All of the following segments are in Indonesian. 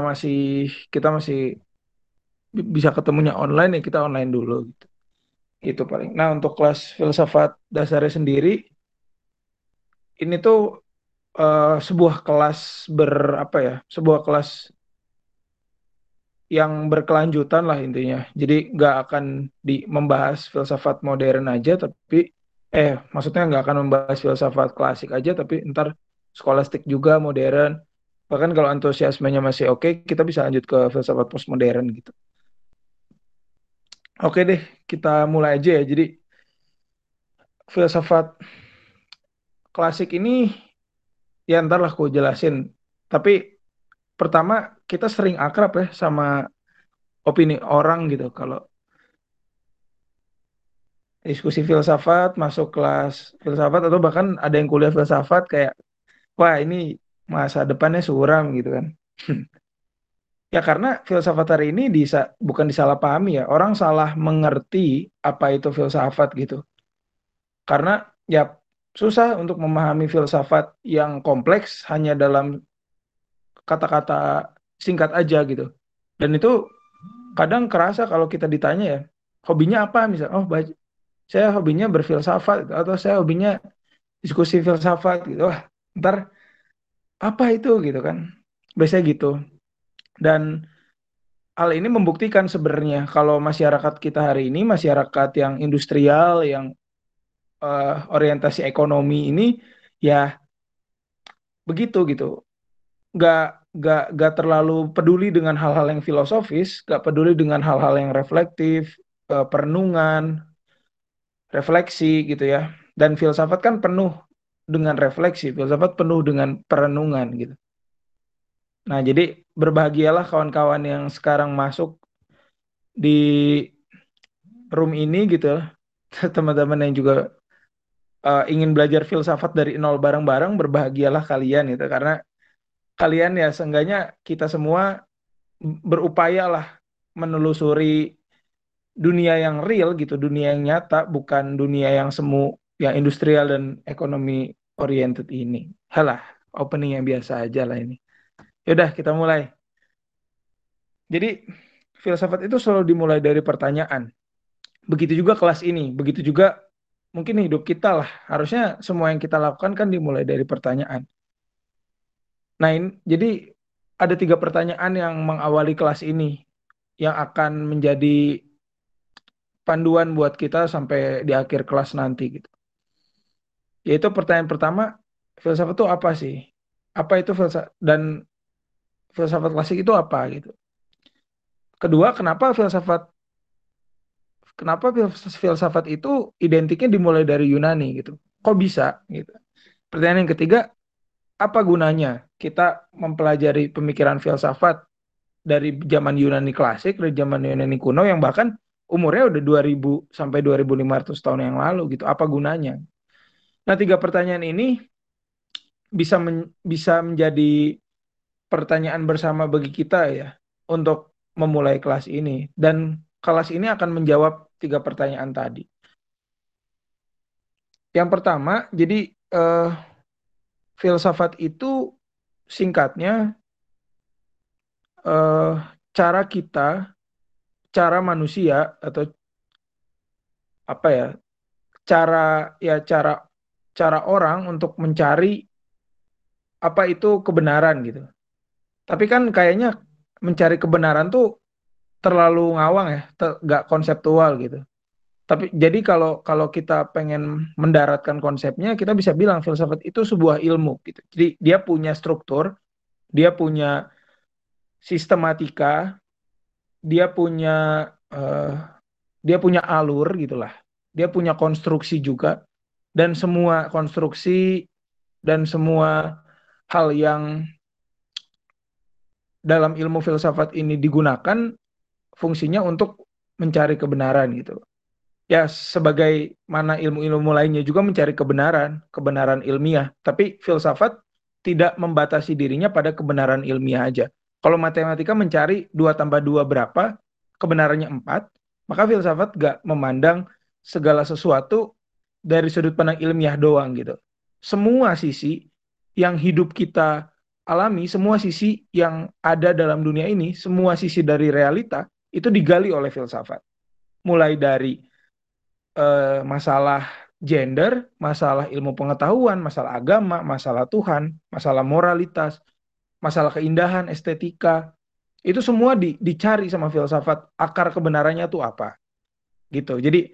masih kita masih bisa ketemunya online ya kita online dulu gitu. Itu paling. Nah, untuk kelas filsafat dasarnya sendiri ini tuh uh, sebuah kelas ber apa ya? Sebuah kelas yang berkelanjutan lah intinya. Jadi nggak akan di membahas filsafat modern aja, tapi eh maksudnya nggak akan membahas filsafat klasik aja, tapi ntar skolastik juga modern. Bahkan kalau antusiasmenya masih oke, okay, kita bisa lanjut ke filsafat postmodern gitu. Oke deh, kita mulai aja ya. Jadi filsafat klasik ini ya ntar lah aku jelasin. Tapi pertama kita sering akrab ya sama opini orang gitu. Kalau diskusi filsafat masuk kelas filsafat atau bahkan ada yang kuliah filsafat kayak wah ini masa depannya suram gitu kan. Ya karena filsafat hari ini bisa bukan disalahpahami ya. Orang salah mengerti apa itu filsafat gitu. Karena ya susah untuk memahami filsafat yang kompleks hanya dalam kata-kata singkat aja gitu. Dan itu kadang kerasa kalau kita ditanya ya, hobinya apa misalnya? Oh, saya hobinya berfilsafat atau saya hobinya diskusi filsafat gitu. Wah, ntar apa itu gitu kan? Biasanya gitu. Dan hal ini membuktikan sebenarnya kalau masyarakat kita hari ini masyarakat yang industrial yang uh, orientasi ekonomi ini ya begitu gitu nggak nggak nggak terlalu peduli dengan hal-hal yang filosofis nggak peduli dengan hal-hal yang reflektif uh, perenungan refleksi gitu ya dan filsafat kan penuh dengan refleksi filsafat penuh dengan perenungan gitu. Nah, jadi berbahagialah kawan-kawan yang sekarang masuk di room ini gitu. Teman-teman yang juga uh, ingin belajar filsafat dari nol bareng-bareng, berbahagialah kalian gitu. Karena kalian ya seenggaknya kita semua berupaya lah menelusuri dunia yang real gitu, dunia yang nyata, bukan dunia yang semu, yang industrial dan ekonomi oriented ini. Halah, opening yang biasa aja lah ini. Yaudah, kita mulai. Jadi, filsafat itu selalu dimulai dari pertanyaan. Begitu juga kelas ini, begitu juga mungkin hidup kita lah. Harusnya semua yang kita lakukan kan dimulai dari pertanyaan. Nah, ini, jadi ada tiga pertanyaan yang mengawali kelas ini yang akan menjadi panduan buat kita sampai di akhir kelas nanti gitu. Yaitu pertanyaan pertama, filsafat itu apa sih? Apa itu filsafat dan filsafat klasik itu apa gitu. Kedua, kenapa filsafat kenapa filsafat itu identiknya dimulai dari Yunani gitu. Kok bisa gitu. Pertanyaan yang ketiga, apa gunanya kita mempelajari pemikiran filsafat dari zaman Yunani klasik, dari zaman Yunani kuno yang bahkan umurnya udah 2000 sampai 2500 tahun yang lalu gitu. Apa gunanya? Nah, tiga pertanyaan ini bisa men, bisa menjadi pertanyaan bersama bagi kita ya untuk memulai kelas ini dan kelas ini akan menjawab tiga pertanyaan tadi. Yang pertama, jadi eh, filsafat itu singkatnya eh, cara kita, cara manusia atau apa ya, cara ya cara cara orang untuk mencari apa itu kebenaran gitu. Tapi kan kayaknya mencari kebenaran tuh terlalu ngawang ya, nggak konseptual gitu. Tapi jadi kalau kalau kita pengen mendaratkan konsepnya, kita bisa bilang filsafat itu sebuah ilmu gitu. Jadi dia punya struktur, dia punya sistematika, dia punya uh, dia punya alur gitulah. Dia punya konstruksi juga dan semua konstruksi dan semua hal yang dalam ilmu filsafat ini digunakan fungsinya untuk mencari kebenaran gitu. Ya sebagai mana ilmu-ilmu lainnya juga mencari kebenaran, kebenaran ilmiah. Tapi filsafat tidak membatasi dirinya pada kebenaran ilmiah aja. Kalau matematika mencari 2 tambah 2 berapa, kebenarannya 4, maka filsafat gak memandang segala sesuatu dari sudut pandang ilmiah doang gitu. Semua sisi yang hidup kita alami, semua sisi yang ada dalam dunia ini, semua sisi dari realita itu digali oleh filsafat. Mulai dari uh, masalah gender, masalah ilmu pengetahuan, masalah agama, masalah Tuhan, masalah moralitas, masalah keindahan, estetika, itu semua di, dicari sama filsafat akar kebenarannya tuh apa gitu jadi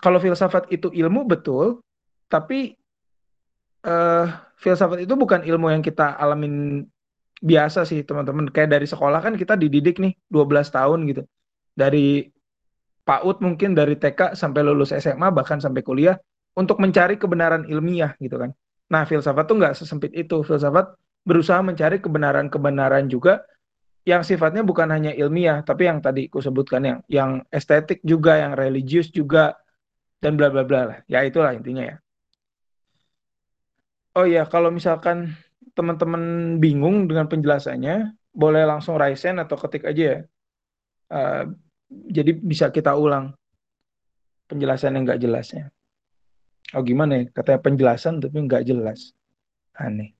kalau filsafat itu ilmu betul. Tapi uh, filsafat itu bukan ilmu yang kita alamin biasa sih teman-teman. Kayak dari sekolah kan kita dididik nih 12 tahun gitu. Dari PAUD mungkin dari TK sampai lulus SMA bahkan sampai kuliah untuk mencari kebenaran ilmiah gitu kan. Nah filsafat tuh nggak sesempit itu. Filsafat berusaha mencari kebenaran-kebenaran juga yang sifatnya bukan hanya ilmiah, tapi yang tadi ku sebutkan yang yang estetik juga, yang religius juga dan bla bla bla. Ya itulah intinya ya. Oh iya, kalau misalkan teman-teman bingung dengan penjelasannya, boleh langsung raise hand atau ketik aja ya. Uh, jadi bisa kita ulang penjelasan yang nggak jelasnya. Oh gimana ya? Katanya penjelasan tapi nggak jelas. Aneh.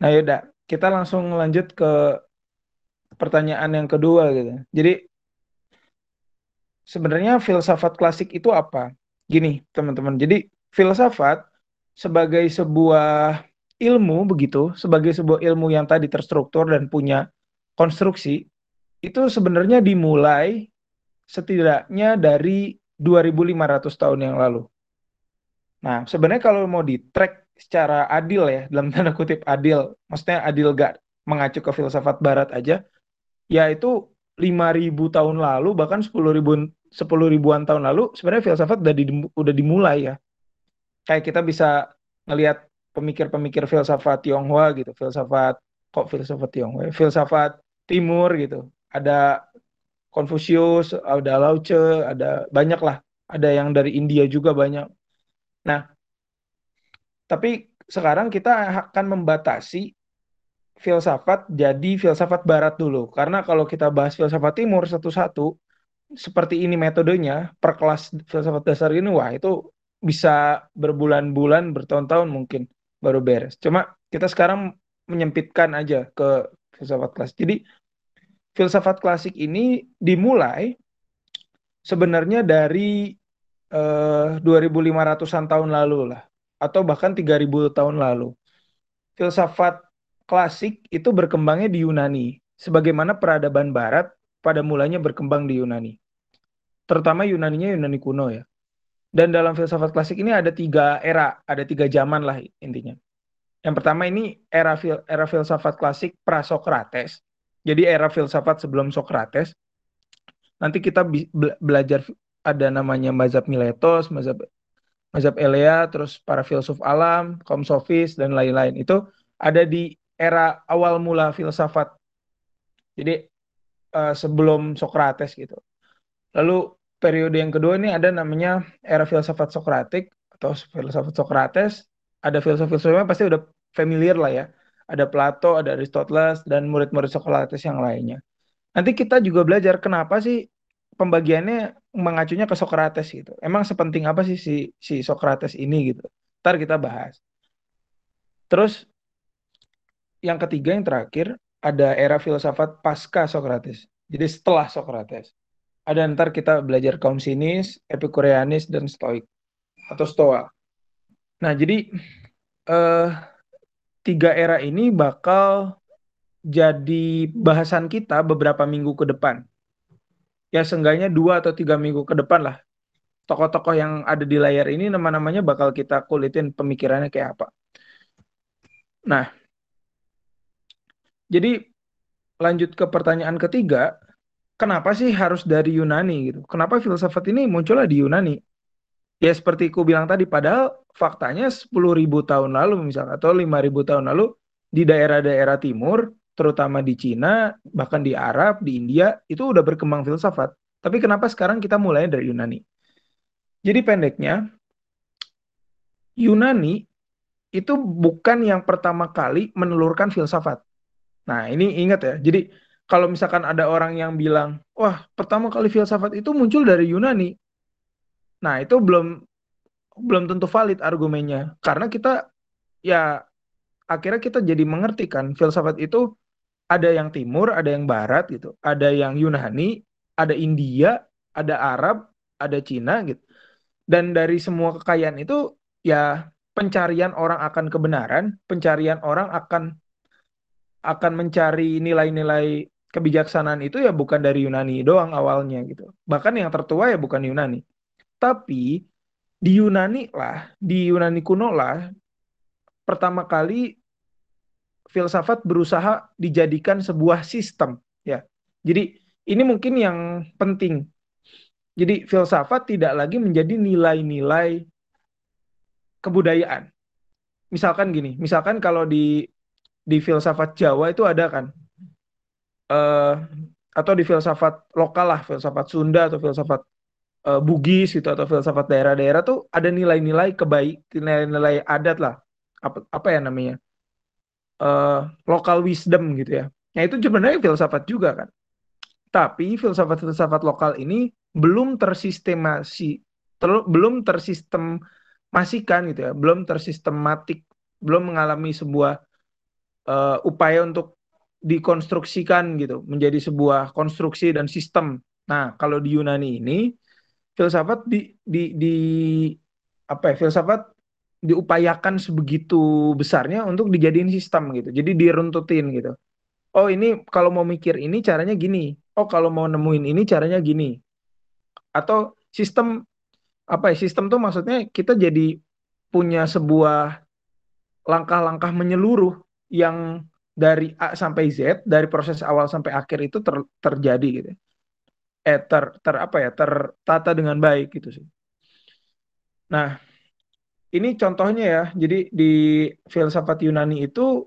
Nah yaudah, kita langsung lanjut ke pertanyaan yang kedua gitu. Jadi sebenarnya filsafat klasik itu apa? Gini, teman-teman. Jadi filsafat sebagai sebuah ilmu begitu, sebagai sebuah ilmu yang tadi terstruktur dan punya konstruksi, itu sebenarnya dimulai setidaknya dari 2500 tahun yang lalu. Nah, sebenarnya kalau mau di track secara adil ya, dalam tanda kutip adil, maksudnya adil gak mengacu ke filsafat barat aja, ya itu 5000 tahun lalu bahkan 10 10 ribuan tahun lalu sebenarnya filsafat udah di, udah dimulai ya. Kayak kita bisa ngelihat pemikir-pemikir filsafat Tionghoa gitu, filsafat kok filsafat Tionghoa, ya? filsafat timur gitu. Ada Konfusius, ada Lao Tse, ada banyak lah. Ada yang dari India juga banyak. Nah, tapi sekarang kita akan membatasi filsafat jadi filsafat barat dulu. Karena kalau kita bahas filsafat timur satu-satu, seperti ini metodenya, per kelas filsafat dasar ini, wah itu bisa berbulan-bulan, bertahun-tahun mungkin baru beres. Cuma kita sekarang menyempitkan aja ke filsafat klasik. Jadi filsafat klasik ini dimulai sebenarnya dari eh, 2500-an tahun lalu lah atau bahkan 3000 tahun lalu. Filsafat klasik itu berkembangnya di Yunani, sebagaimana peradaban Barat pada mulanya berkembang di Yunani. Terutama Yunaninya Yunani kuno ya. Dan dalam filsafat klasik ini ada tiga era, ada tiga zaman lah intinya. Yang pertama ini era fil era filsafat klasik pra-Sokrates. Jadi era filsafat sebelum Sokrates. Nanti kita belajar ada namanya mazhab Miletos, mazhab mazhab Elea, terus para filsuf alam, kaum sofis dan lain-lain. Itu ada di era awal mula filsafat. Jadi uh, sebelum Sokrates gitu. Lalu periode yang kedua ini ada namanya era filsafat Sokratik atau filsafat Sokrates. Ada filsuf-filsufnya pasti udah familiar lah ya. Ada Plato, ada Aristoteles dan murid-murid Sokrates yang lainnya. Nanti kita juga belajar kenapa sih pembagiannya mengacunya ke Sokrates gitu. Emang sepenting apa sih si si Sokrates ini gitu. Ntar kita bahas. Terus yang ketiga yang terakhir ada era filsafat pasca Socrates. Jadi setelah Socrates. Ada ntar kita belajar kaum sinis, epikureanis dan stoik atau stoa. Nah, jadi eh, tiga era ini bakal jadi bahasan kita beberapa minggu ke depan. Ya seenggaknya dua atau tiga minggu ke depan lah. Tokoh-tokoh yang ada di layar ini nama-namanya bakal kita kulitin pemikirannya kayak apa. Nah, jadi lanjut ke pertanyaan ketiga, kenapa sih harus dari Yunani gitu? Kenapa filsafat ini munculnya di Yunani? Ya seperti ku bilang tadi, padahal faktanya 10.000 tahun lalu misalnya atau 5.000 tahun lalu di daerah-daerah timur, terutama di Cina, bahkan di Arab, di India, itu udah berkembang filsafat. Tapi kenapa sekarang kita mulai dari Yunani? Jadi pendeknya, Yunani itu bukan yang pertama kali menelurkan filsafat. Nah, ini ingat ya. Jadi kalau misalkan ada orang yang bilang, wah pertama kali filsafat itu muncul dari Yunani. Nah, itu belum belum tentu valid argumennya. Karena kita ya akhirnya kita jadi mengerti kan filsafat itu ada yang timur, ada yang barat gitu, ada yang Yunani, ada India, ada Arab, ada Cina gitu. Dan dari semua kekayaan itu ya pencarian orang akan kebenaran, pencarian orang akan akan mencari nilai-nilai kebijaksanaan itu ya bukan dari Yunani doang awalnya gitu. Bahkan yang tertua ya bukan Yunani. Tapi di Yunani lah, di Yunani kuno lah pertama kali filsafat berusaha dijadikan sebuah sistem ya. Jadi ini mungkin yang penting. Jadi filsafat tidak lagi menjadi nilai-nilai kebudayaan. Misalkan gini, misalkan kalau di di filsafat Jawa itu ada kan uh, atau di filsafat lokal lah, filsafat Sunda atau filsafat uh, Bugis gitu atau filsafat daerah-daerah tuh ada nilai-nilai kebaik, nilai-nilai adat lah. Apa apa ya namanya? uh, local wisdom gitu ya. Nah itu sebenarnya filsafat juga kan. Tapi filsafat-filsafat lokal ini belum tersistemasi, ter, belum tersistemasikan gitu ya, belum tersistematik, belum mengalami sebuah uh, upaya untuk dikonstruksikan gitu, menjadi sebuah konstruksi dan sistem. Nah kalau di Yunani ini filsafat di di di apa ya filsafat diupayakan sebegitu besarnya untuk dijadiin sistem gitu. Jadi diruntutin gitu. Oh ini kalau mau mikir ini caranya gini. Oh kalau mau nemuin ini caranya gini. Atau sistem apa ya? Sistem tuh maksudnya kita jadi punya sebuah langkah-langkah menyeluruh yang dari A sampai Z, dari proses awal sampai akhir itu ter, terjadi gitu. Eh ter, ter apa ya? tertata dengan baik gitu sih. Nah, ini contohnya ya. Jadi di filsafat Yunani itu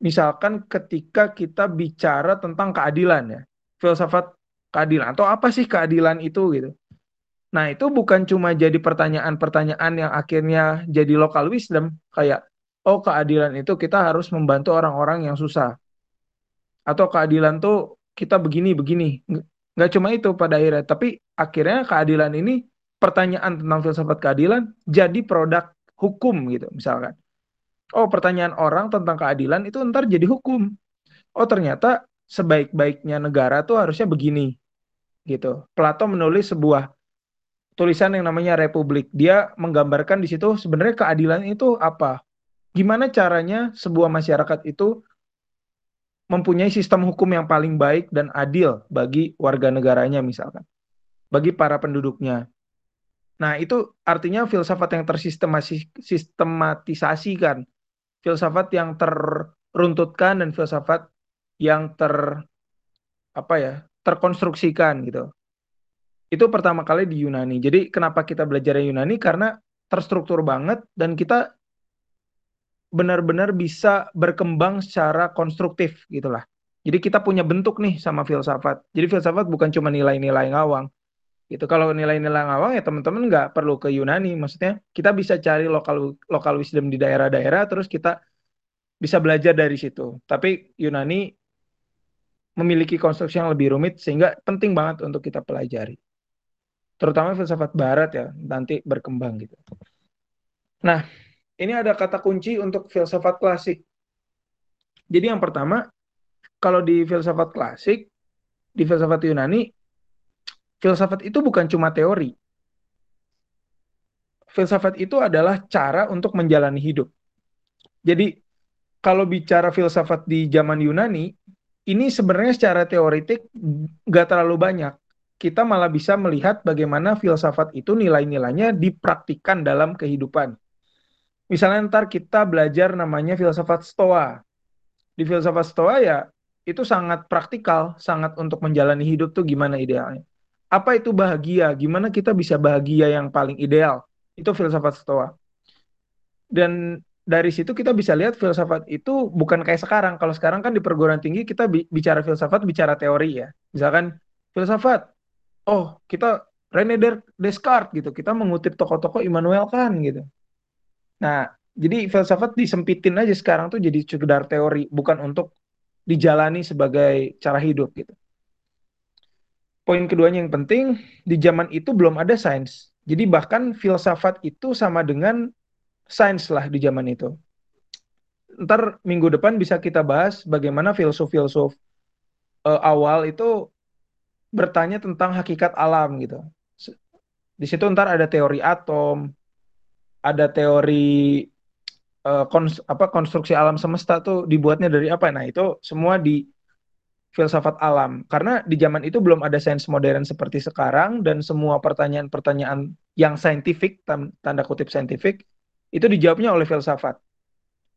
misalkan ketika kita bicara tentang keadilan ya. Filsafat keadilan atau apa sih keadilan itu gitu. Nah, itu bukan cuma jadi pertanyaan-pertanyaan yang akhirnya jadi local wisdom kayak oh keadilan itu kita harus membantu orang-orang yang susah. Atau keadilan tuh kita begini begini. Nggak cuma itu pada akhirnya, tapi akhirnya keadilan ini pertanyaan tentang filsafat keadilan jadi produk hukum gitu misalkan. Oh pertanyaan orang tentang keadilan itu ntar jadi hukum. Oh ternyata sebaik-baiknya negara tuh harusnya begini gitu. Plato menulis sebuah tulisan yang namanya Republik. Dia menggambarkan di situ sebenarnya keadilan itu apa? Gimana caranya sebuah masyarakat itu mempunyai sistem hukum yang paling baik dan adil bagi warga negaranya misalkan. Bagi para penduduknya. Nah, itu artinya filsafat yang tersistematisasi kan. Filsafat yang terruntutkan dan filsafat yang ter apa ya, terkonstruksikan gitu. Itu pertama kali di Yunani. Jadi kenapa kita belajar Yunani karena terstruktur banget dan kita benar-benar bisa berkembang secara konstruktif gitulah. Jadi kita punya bentuk nih sama filsafat. Jadi filsafat bukan cuma nilai-nilai ngawang, Gitu. Kalau nilai-nilai ngawang ya teman-teman nggak perlu ke Yunani. Maksudnya kita bisa cari lokal lokal wisdom di daerah-daerah terus kita bisa belajar dari situ. Tapi Yunani memiliki konstruksi yang lebih rumit sehingga penting banget untuk kita pelajari. Terutama filsafat barat ya nanti berkembang gitu. Nah, ini ada kata kunci untuk filsafat klasik. Jadi yang pertama, kalau di filsafat klasik, di filsafat Yunani filsafat itu bukan cuma teori. Filsafat itu adalah cara untuk menjalani hidup. Jadi kalau bicara filsafat di zaman Yunani, ini sebenarnya secara teoritik nggak terlalu banyak. Kita malah bisa melihat bagaimana filsafat itu nilai-nilainya dipraktikkan dalam kehidupan. Misalnya ntar kita belajar namanya filsafat stoa. Di filsafat stoa ya itu sangat praktikal, sangat untuk menjalani hidup tuh gimana idealnya apa itu bahagia? Gimana kita bisa bahagia yang paling ideal? Itu filsafat Stoa. Dan dari situ kita bisa lihat filsafat itu bukan kayak sekarang. Kalau sekarang kan di perguruan tinggi kita bicara filsafat, bicara teori ya. Misalkan filsafat, oh kita René Descartes gitu. Kita mengutip tokoh-tokoh Immanuel Kant gitu. Nah, jadi filsafat disempitin aja sekarang tuh jadi sekedar teori, bukan untuk dijalani sebagai cara hidup gitu poin keduanya yang penting di zaman itu belum ada sains. Jadi bahkan filsafat itu sama dengan sains lah di zaman itu. ntar minggu depan bisa kita bahas bagaimana filsuf-filsuf uh, awal itu bertanya tentang hakikat alam gitu. Di situ ntar ada teori atom, ada teori uh, kons apa konstruksi alam semesta tuh dibuatnya dari apa? Nah, itu semua di filsafat alam. Karena di zaman itu belum ada sains modern seperti sekarang dan semua pertanyaan-pertanyaan yang saintifik tanda kutip saintifik itu dijawabnya oleh filsafat.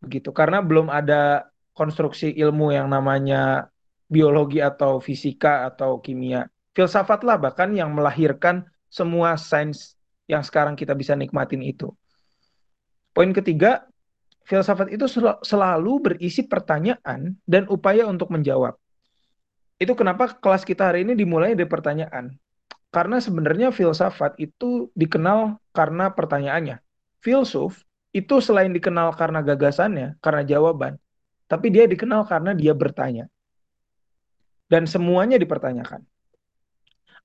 Begitu. Karena belum ada konstruksi ilmu yang namanya biologi atau fisika atau kimia. Filsafatlah bahkan yang melahirkan semua sains yang sekarang kita bisa nikmatin itu. Poin ketiga, filsafat itu selalu berisi pertanyaan dan upaya untuk menjawab itu kenapa kelas kita hari ini dimulai dari pertanyaan. Karena sebenarnya filsafat itu dikenal karena pertanyaannya. Filsuf itu selain dikenal karena gagasannya, karena jawaban, tapi dia dikenal karena dia bertanya. Dan semuanya dipertanyakan.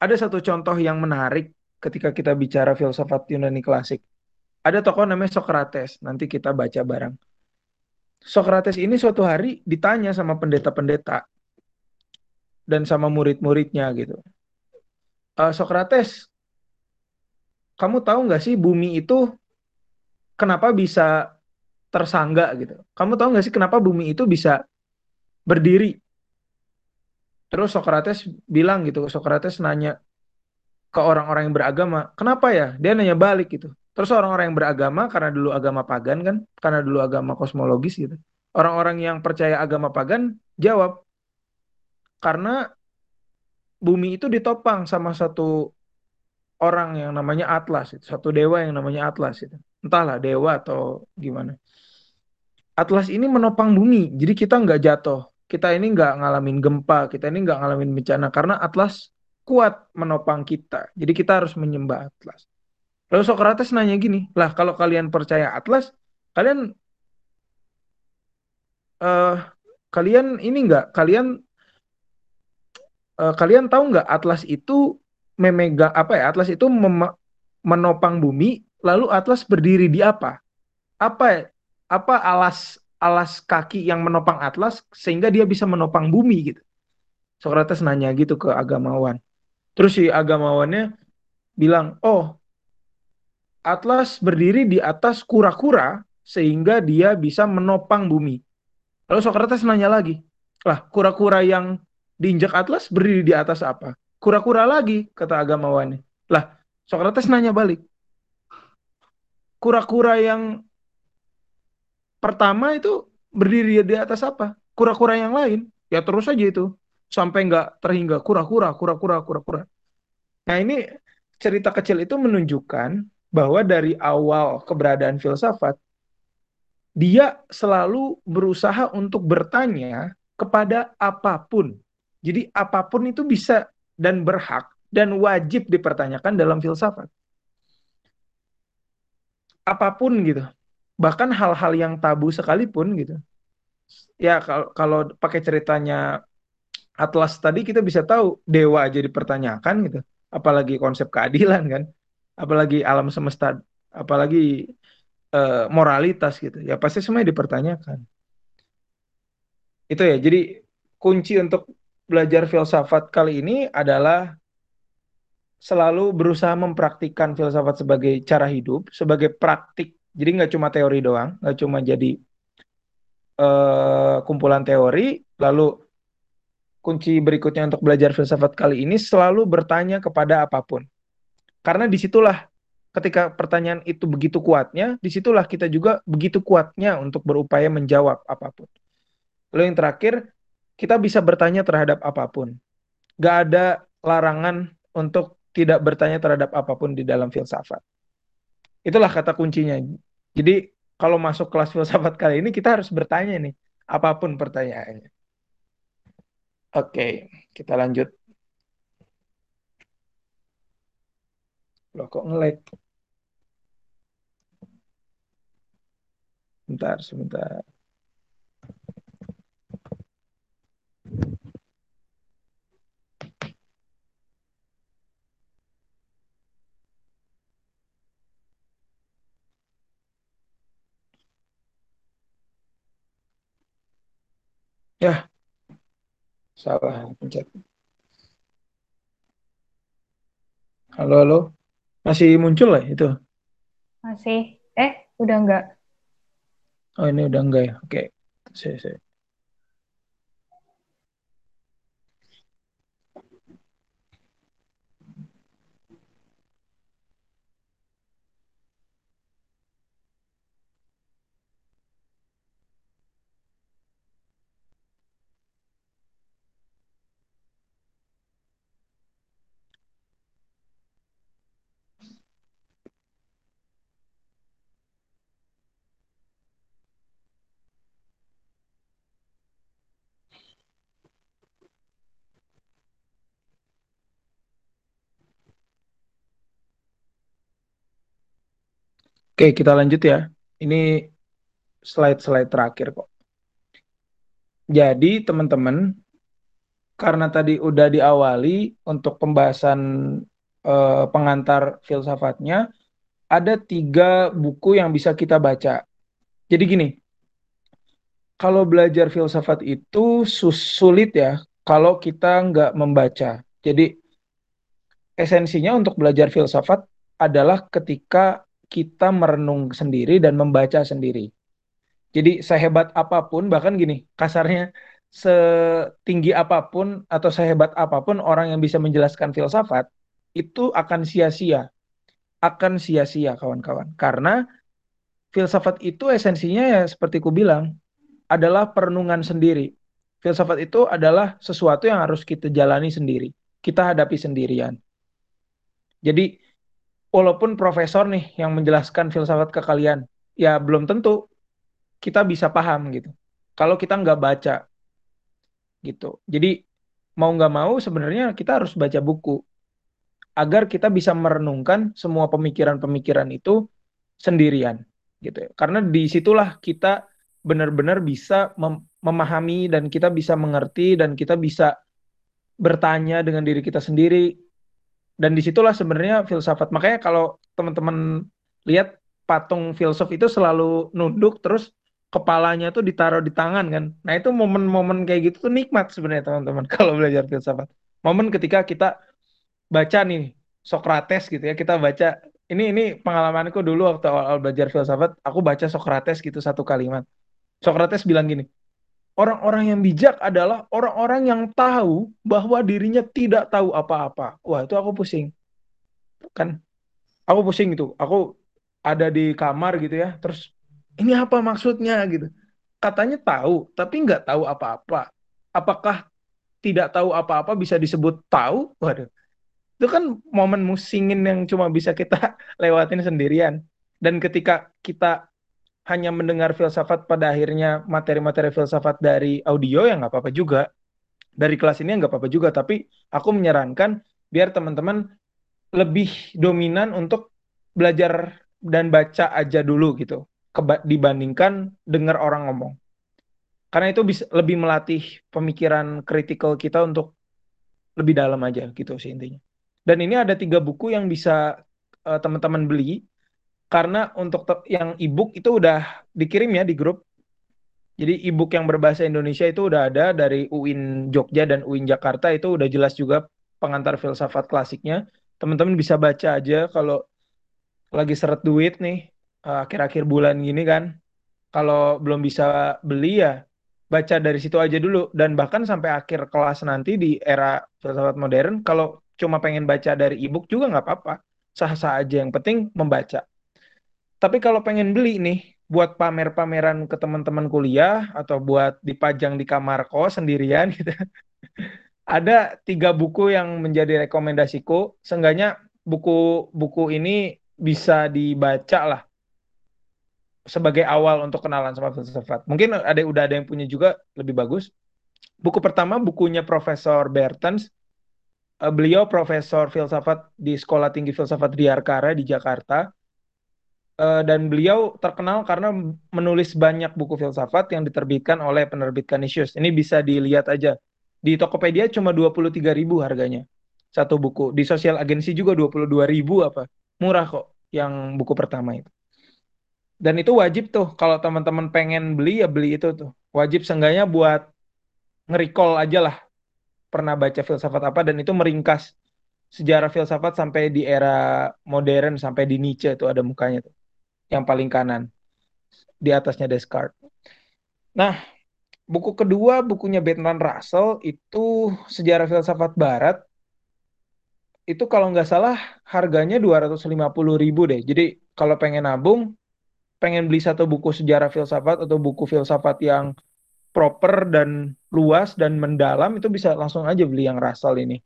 Ada satu contoh yang menarik ketika kita bicara filsafat Yunani klasik. Ada tokoh namanya Socrates, nanti kita baca bareng. Socrates ini suatu hari ditanya sama pendeta-pendeta, dan sama murid-muridnya gitu. Uh, Socrates, kamu tahu nggak sih bumi itu kenapa bisa tersangga gitu? Kamu tahu nggak sih kenapa bumi itu bisa berdiri? Terus Socrates bilang gitu, Socrates nanya ke orang-orang yang beragama, kenapa ya? Dia nanya balik gitu. Terus orang-orang yang beragama karena dulu agama pagan kan, karena dulu agama kosmologis gitu. Orang-orang yang percaya agama pagan jawab, karena bumi itu ditopang sama satu orang yang namanya Atlas itu satu dewa yang namanya Atlas itu. Entahlah dewa atau gimana. Atlas ini menopang bumi jadi kita nggak jatuh. Kita ini nggak ngalamin gempa kita ini nggak ngalamin bencana karena Atlas kuat menopang kita. Jadi kita harus menyembah Atlas lalu Socrates nanya gini lah kalau kalian percaya Atlas kalian uh, kalian ini nggak kalian uh, kalian tahu nggak Atlas itu memegang apa ya? Atlas itu menopang bumi, lalu Atlas berdiri di apa? Apa apa alas alas kaki yang menopang Atlas sehingga dia bisa menopang bumi gitu. Socrates nanya gitu ke agamawan. Terus si agamawannya bilang, "Oh, Atlas berdiri di atas kura-kura sehingga dia bisa menopang bumi." Lalu Socrates nanya lagi, "Lah, kura-kura yang diinjak Atlas berdiri di atas apa? Kura-kura lagi, kata agamawannya. Lah, Socrates nanya balik. Kura-kura yang pertama itu berdiri di atas apa? Kura-kura yang lain. Ya terus aja itu. Sampai nggak terhingga kura-kura, kura-kura, kura-kura. Nah ini cerita kecil itu menunjukkan bahwa dari awal keberadaan filsafat, dia selalu berusaha untuk bertanya kepada apa pun jadi apa pun itu bisa dan berhak dan wajib dipertanyakan dalam filsafat. Apa pun gitu. Bahkan hal-hal yang tabu sekalipun gitu. Ya kalau kalau pakai ceritanya Atlas tadi kita bisa tahu dewa aja dipertanyakan gitu. Apalagi konsep keadilan kan. Apalagi alam semesta, apalagi uh, moralitas gitu. Ya pasti semuanya dipertanyakan. Itu ya. Jadi kunci untuk belajar filsafat kali ini adalah selalu berusaha mempraktikkan filsafat sebagai cara hidup, sebagai praktik. Jadi nggak cuma teori doang, nggak cuma jadi uh, kumpulan teori. Lalu kunci berikutnya untuk belajar filsafat kali ini selalu bertanya kepada apa pun. Karena di situlah ketika pertanyaan itu begitu kuatnya, di situlah kita juga begitu kuatnya untuk berupaya menjawab apa pun. Lalu yang terakhir, kita bisa bertanya terhadap apa pun. Gak ada larangan untuk tidak bertanya terhadap apa pun di dalam filsafat. Itulah kata kuncinya. Jadi kalau masuk kelas filsafat kali ini kita harus bertanya nih, apa pun pertanyaannya. Oke, kita lanjut. Loh kok ngelag? Bentar, sebentar. Ya, salah pencet. Halo, halo. Masih muncul lah itu? Masih. Eh, udah enggak? Oh, ini udah enggak ya? Oke. Saya, saya. Oke, kita lanjut ya. Ini slide-slide terakhir kok. Jadi, teman-teman, karena tadi udah diawali untuk pembahasan eh, pengantar filsafatnya, ada tiga buku yang bisa kita baca. Jadi gini, kalau belajar filsafat itu sulit ya kalau kita nggak membaca. Jadi esensinya untuk belajar filsafat adalah ketika kita merenung sendiri dan membaca sendiri. Jadi sehebat apa pun, bahkan gini, kasarnya setinggi apa pun atau sehebat apa pun orang yang bisa menjelaskan filsafat, itu akan sia-sia. Akan sia-sia kawan-kawan. Karena filsafat itu esensinya ya seperti ku bilang, adalah perenungan sendiri. Filsafat itu adalah sesuatu yang harus kita jalani sendiri. Kita hadapi sendirian. Jadi walaupun profesor nih yang menjelaskan filsafat ke kalian, ya belum tentu kita bisa paham gitu. Kalau kita nggak baca gitu. Jadi mau nggak mau sebenarnya kita harus baca buku agar kita bisa merenungkan semua pemikiran-pemikiran itu sendirian gitu. Ya. Karena di situlah kita benar-benar bisa mem memahami dan kita bisa mengerti dan kita bisa bertanya dengan diri kita sendiri dan di situlah sebenarnya filsafat. Makanya kalau teman-teman lihat patung filsuf itu selalu nunduk terus kepalanya tuh ditaruh di tangan kan. Nah itu momen-momen kayak gitu tuh nikmat sebenarnya teman-teman kalau belajar filsafat. Momen ketika kita baca nih Socrates gitu ya kita baca ini ini pengalamanku dulu waktu awal, -awal belajar filsafat aku baca Socrates gitu satu kalimat. Socrates bilang gini orang-orang yang bijak adalah orang-orang yang tahu bahwa dirinya tidak tahu apa-apa. Wah, itu aku pusing. Kan aku pusing itu. Aku ada di kamar gitu ya. Terus ini apa maksudnya gitu. Katanya tahu, tapi nggak tahu apa-apa. Apakah tidak tahu apa-apa bisa disebut tahu? Waduh. Itu kan momen musingin yang cuma bisa kita lewatin sendirian. Dan ketika kita hanya mendengar filsafat pada akhirnya materi-materi filsafat dari audio ya nggak apa-apa juga. Dari kelas ini nggak apa-apa juga tapi aku menyarankan biar teman-teman lebih dominan untuk belajar dan baca aja dulu gitu dibandingkan dengar orang ngomong. Karena itu bisa lebih melatih pemikiran kritikal kita untuk lebih dalam aja gitu sih intinya. Dan ini ada tiga buku yang bisa uh, teman-teman beli karena untuk yang ebook itu udah dikirim ya di grup. Jadi ebook yang berbahasa Indonesia itu udah ada dari UIN Jogja dan UIN Jakarta itu udah jelas juga pengantar filsafat klasiknya. Teman-teman bisa baca aja kalau lagi seret duit nih eh, akhir-akhir bulan gini kan. Kalau belum bisa beli ya baca dari situ aja dulu dan bahkan sampai akhir kelas nanti di era filsafat modern kalau cuma pengen baca dari ebook juga nggak apa-apa sah-sah aja yang penting membaca tapi kalau pengen beli nih buat pamer-pameran ke teman-teman kuliah atau buat dipajang di kamar kos sendirian gitu. Ada tiga buku yang menjadi rekomendasiku. Seenggaknya buku-buku ini bisa dibaca lah sebagai awal untuk kenalan sama filsafat. Mungkin ada udah ada yang punya juga lebih bagus. Buku pertama bukunya Profesor Bertens. Eh, beliau profesor filsafat di Sekolah Tinggi Filsafat Diarkara di Jakarta dan beliau terkenal karena menulis banyak buku filsafat yang diterbitkan oleh penerbit Canisius. Ini bisa dilihat aja. Di Tokopedia cuma 23.000 harganya. Satu buku. Di sosial agensi juga 22.000 apa. Murah kok yang buku pertama itu. Dan itu wajib tuh kalau teman-teman pengen beli ya beli itu tuh. Wajib seenggaknya buat nge-recall aja lah pernah baca filsafat apa dan itu meringkas sejarah filsafat sampai di era modern sampai di Nietzsche itu ada mukanya tuh yang paling kanan di atasnya Descartes. Nah, buku kedua bukunya Bertrand Russell itu sejarah filsafat Barat itu kalau nggak salah harganya 250 ribu deh. Jadi kalau pengen nabung, pengen beli satu buku sejarah filsafat atau buku filsafat yang proper dan luas dan mendalam itu bisa langsung aja beli yang Russell ini.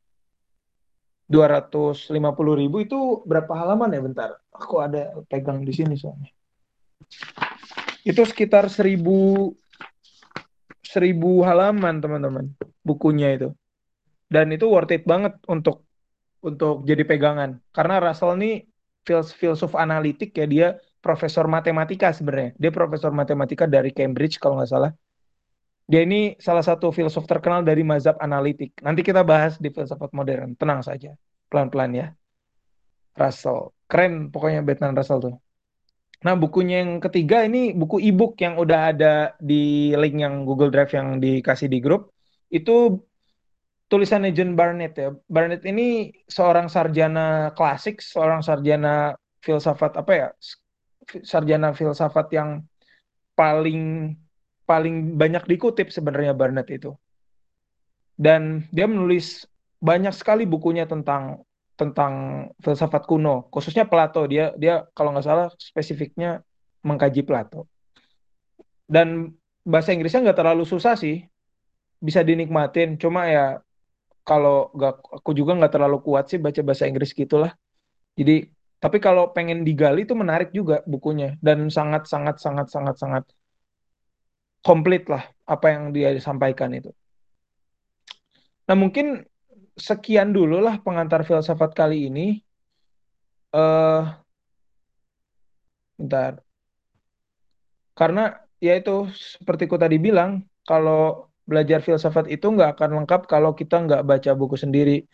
250 ribu itu berapa halaman ya bentar? Aku ada pegang di sini soalnya. Itu sekitar seribu seribu halaman teman-teman bukunya itu. Dan itu worth it banget untuk untuk jadi pegangan. Karena Russell ini filsuf analitik ya dia profesor matematika sebenarnya. Dia profesor matematika dari Cambridge kalau nggak salah. Dia ini salah satu filsuf terkenal dari mazhab analitik. Nanti kita bahas di filsafat modern. Tenang saja, pelan-pelan ya. Russell, keren pokoknya Bertrand Russell tuh. Nah, bukunya yang ketiga ini buku e-book yang udah ada di link yang Google Drive yang dikasih di grup. Itu tulisannya John Barnett ya. Barnett ini seorang sarjana klasik, seorang sarjana filsafat apa ya? Sarjana filsafat yang paling paling banyak dikutip sebenarnya Barnett itu. Dan dia menulis banyak sekali bukunya tentang tentang filsafat kuno, khususnya Plato. Dia dia kalau nggak salah spesifiknya mengkaji Plato. Dan bahasa Inggrisnya nggak terlalu susah sih, bisa dinikmatin. Cuma ya kalau nggak aku juga nggak terlalu kuat sih baca bahasa Inggris gitulah. Jadi tapi kalau pengen digali itu menarik juga bukunya dan sangat sangat sangat sangat sangat komplit lah apa yang dia sampaikan itu. Nah mungkin sekian dulu lah pengantar filsafat kali ini. uh, bentar. Karena ya itu seperti ku tadi bilang, kalau belajar filsafat itu nggak akan lengkap kalau kita nggak baca buku sendiri.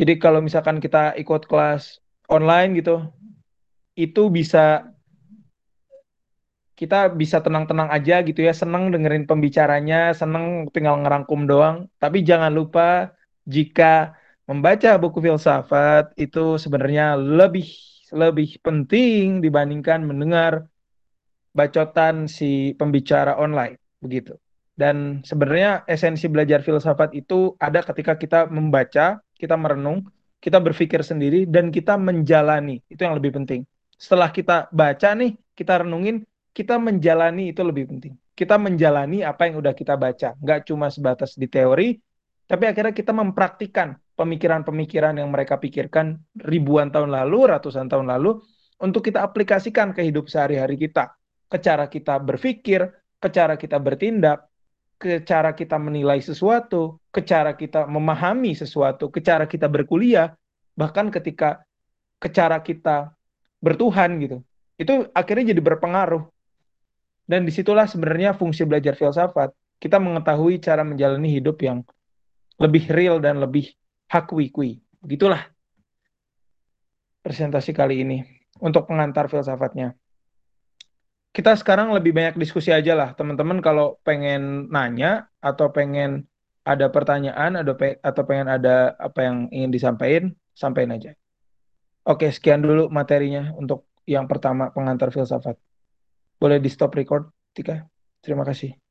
Jadi kalau misalkan kita ikut kelas online gitu, itu bisa kita bisa tenang-tenang aja gitu ya, seneng dengerin pembicaranya, seneng tinggal ngerangkum doang. Tapi jangan lupa jika membaca buku filsafat itu sebenarnya lebih lebih penting dibandingkan mendengar bacotan si pembicara online begitu. Dan sebenarnya esensi belajar filsafat itu ada ketika kita membaca, kita merenung, kita berpikir sendiri dan kita menjalani. Itu yang lebih penting. Setelah kita baca nih, kita renungin, kita menjalani itu lebih penting. Kita menjalani apa yang udah kita baca, nggak cuma sebatas di teori, tapi akhirnya kita mempraktikkan pemikiran-pemikiran yang mereka pikirkan ribuan tahun lalu, ratusan tahun lalu, untuk kita aplikasikan ke hidup sehari-hari kita, ke cara kita berpikir, ke cara kita bertindak, ke cara kita menilai sesuatu, ke cara kita memahami sesuatu, ke cara kita berkuliah, bahkan ketika ke cara kita bertuhan gitu. Itu akhirnya jadi berpengaruh dan di situlah sebenarnya fungsi belajar filsafat. Kita mengetahui cara menjalani hidup yang lebih real dan lebih hakwi-kui. Begitulah presentasi kali ini untuk pengantar filsafatnya. Kita sekarang lebih banyak diskusi aja lah, teman-teman. Kalau pengen nanya atau pengen ada pertanyaan atau pengen ada apa yang ingin disampaikan, sampaikan aja. Oke, sekian dulu materinya untuk yang pertama pengantar filsafat. Boleh di stop record, Tika. Terima kasih.